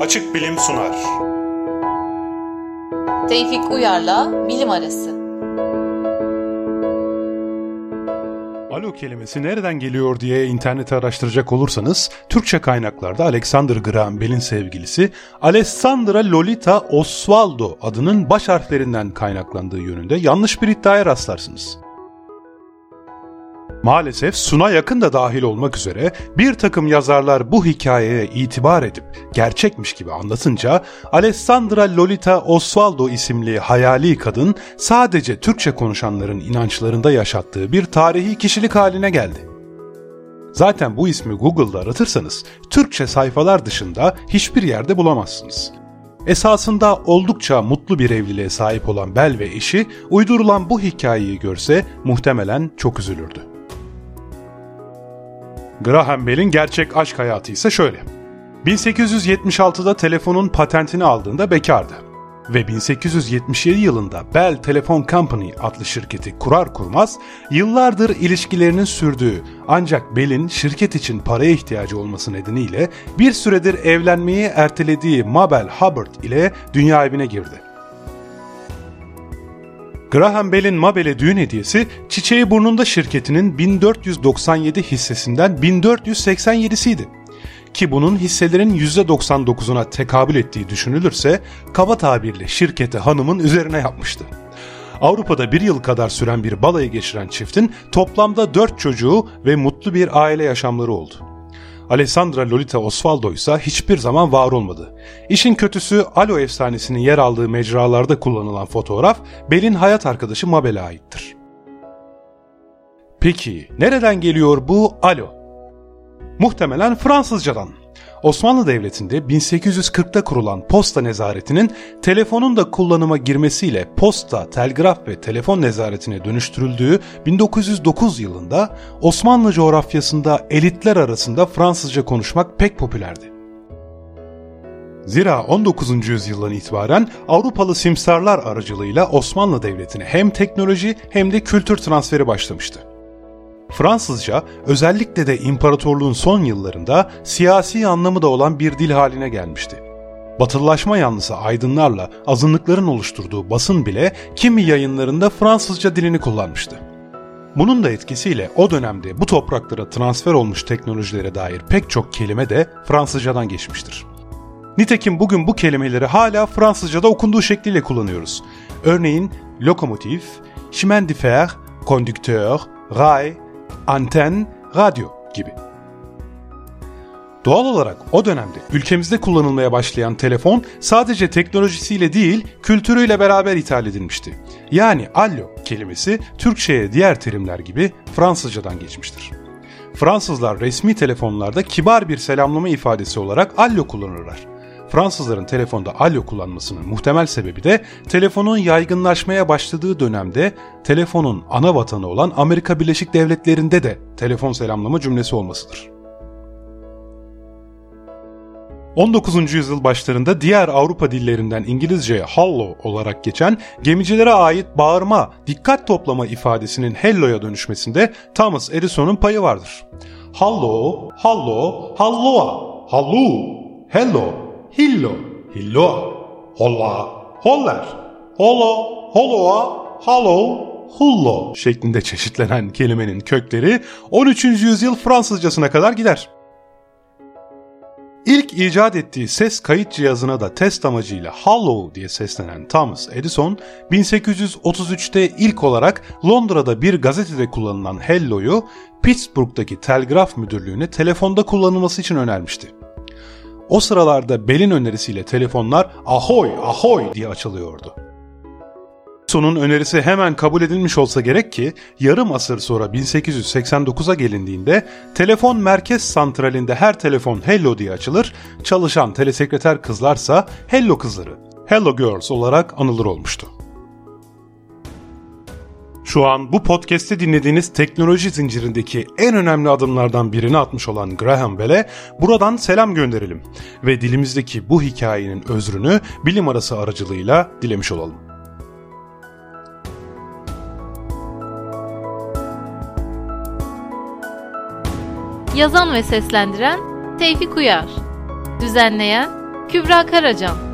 Açık Bilim sunar. Tevfik Uyar'la Bilim Arası. Alo kelimesi nereden geliyor diye internete araştıracak olursanız Türkçe kaynaklarda Alexander Graham Bell'in sevgilisi Alessandra Lolita Osvaldo adının baş harflerinden kaynaklandığı yönünde yanlış bir iddiaya rastlarsınız. Maalesef Suna yakın da dahil olmak üzere bir takım yazarlar bu hikayeye itibar edip gerçekmiş gibi anlatınca Alessandra Lolita Osvaldo isimli hayali kadın sadece Türkçe konuşanların inançlarında yaşattığı bir tarihi kişilik haline geldi. Zaten bu ismi Google'da aratırsanız Türkçe sayfalar dışında hiçbir yerde bulamazsınız. Esasında oldukça mutlu bir evliliğe sahip olan Bel ve eşi uydurulan bu hikayeyi görse muhtemelen çok üzülürdü. Graham Bell'in gerçek aşk hayatı ise şöyle. 1876'da telefonun patentini aldığında bekardı ve 1877 yılında Bell Telephone Company adlı şirketi kurar kurmaz yıllardır ilişkilerinin sürdüğü ancak Bell'in şirket için paraya ihtiyacı olması nedeniyle bir süredir evlenmeyi ertelediği Mabel Hubbard ile dünya evine girdi. Graham Bell'in Mabel'e düğün hediyesi Çiçeği Burnunda şirketinin 1497 hissesinden 1487'siydi. Ki bunun hisselerin %99'una tekabül ettiği düşünülürse kaba tabirle şirketi hanımın üzerine yapmıştı. Avrupa'da bir yıl kadar süren bir balayı geçiren çiftin toplamda 4 çocuğu ve mutlu bir aile yaşamları oldu. Alessandra Lolita Osvaldo ise hiçbir zaman var olmadı. İşin kötüsü Alo efsanesinin yer aldığı mecralarda kullanılan fotoğraf Bel'in hayat arkadaşı Mabel'e aittir. Peki nereden geliyor bu Alo? Muhtemelen Fransızcadan. Osmanlı Devleti'nde 1840'ta kurulan posta nezaretinin telefonun da kullanıma girmesiyle posta, telgraf ve telefon nezaretine dönüştürüldüğü 1909 yılında Osmanlı coğrafyasında elitler arasında Fransızca konuşmak pek popülerdi. Zira 19. yüzyıldan itibaren Avrupalı simsarlar aracılığıyla Osmanlı Devleti'ne hem teknoloji hem de kültür transferi başlamıştı. Fransızca özellikle de imparatorluğun son yıllarında siyasi anlamı da olan bir dil haline gelmişti. Batılılaşma yanlısı aydınlarla azınlıkların oluşturduğu basın bile kimi yayınlarında Fransızca dilini kullanmıştı. Bunun da etkisiyle o dönemde bu topraklara transfer olmuş teknolojilere dair pek çok kelime de Fransızcadan geçmiştir. Nitekim bugün bu kelimeleri hala Fransızcada okunduğu şekliyle kullanıyoruz. Örneğin lokomotif, chemin de fer, conducteur, rail, anten, radyo gibi. Doğal olarak o dönemde ülkemizde kullanılmaya başlayan telefon sadece teknolojisiyle değil kültürüyle beraber ithal edilmişti. Yani allo kelimesi Türkçe'ye diğer terimler gibi Fransızcadan geçmiştir. Fransızlar resmi telefonlarda kibar bir selamlama ifadesi olarak allo kullanırlar. Fransızların telefonda alo kullanmasının muhtemel sebebi de telefonun yaygınlaşmaya başladığı dönemde telefonun ana vatanı olan Amerika Birleşik Devletleri'nde de telefon selamlama cümlesi olmasıdır. 19. yüzyıl başlarında diğer Avrupa dillerinden İngilizceye hello olarak geçen gemicilere ait bağırma, dikkat toplama ifadesinin hello'ya dönüşmesinde Thomas Edison'un payı vardır. Hallo, hallo, halloa, hallo, hello, hillo, hillo, holla, holler, holo, holoa, halo, hullo. Şeklinde çeşitlenen kelimenin kökleri 13. yüzyıl Fransızcasına kadar gider. İlk icat ettiği ses kayıt cihazına da test amacıyla Hello diye seslenen Thomas Edison, 1833'te ilk olarak Londra'da bir gazetede kullanılan Hello'yu Pittsburgh'daki telgraf müdürlüğüne telefonda kullanılması için önermişti. O sıralarda Bell'in önerisiyle telefonlar ahoy ahoy diye açılıyordu. Sonun önerisi hemen kabul edilmiş olsa gerek ki yarım asır sonra 1889'a gelindiğinde telefon merkez santralinde her telefon Hello diye açılır, çalışan telesekreter kızlarsa Hello kızları, Hello Girls olarak anılır olmuştu. Şu an bu podcast'te dinlediğiniz teknoloji zincirindeki en önemli adımlardan birini atmış olan Graham Bell'e buradan selam gönderelim ve dilimizdeki bu hikayenin özrünü bilim arası aracılığıyla dilemiş olalım. Yazan ve seslendiren Tevfik Uyar Düzenleyen Kübra Karacan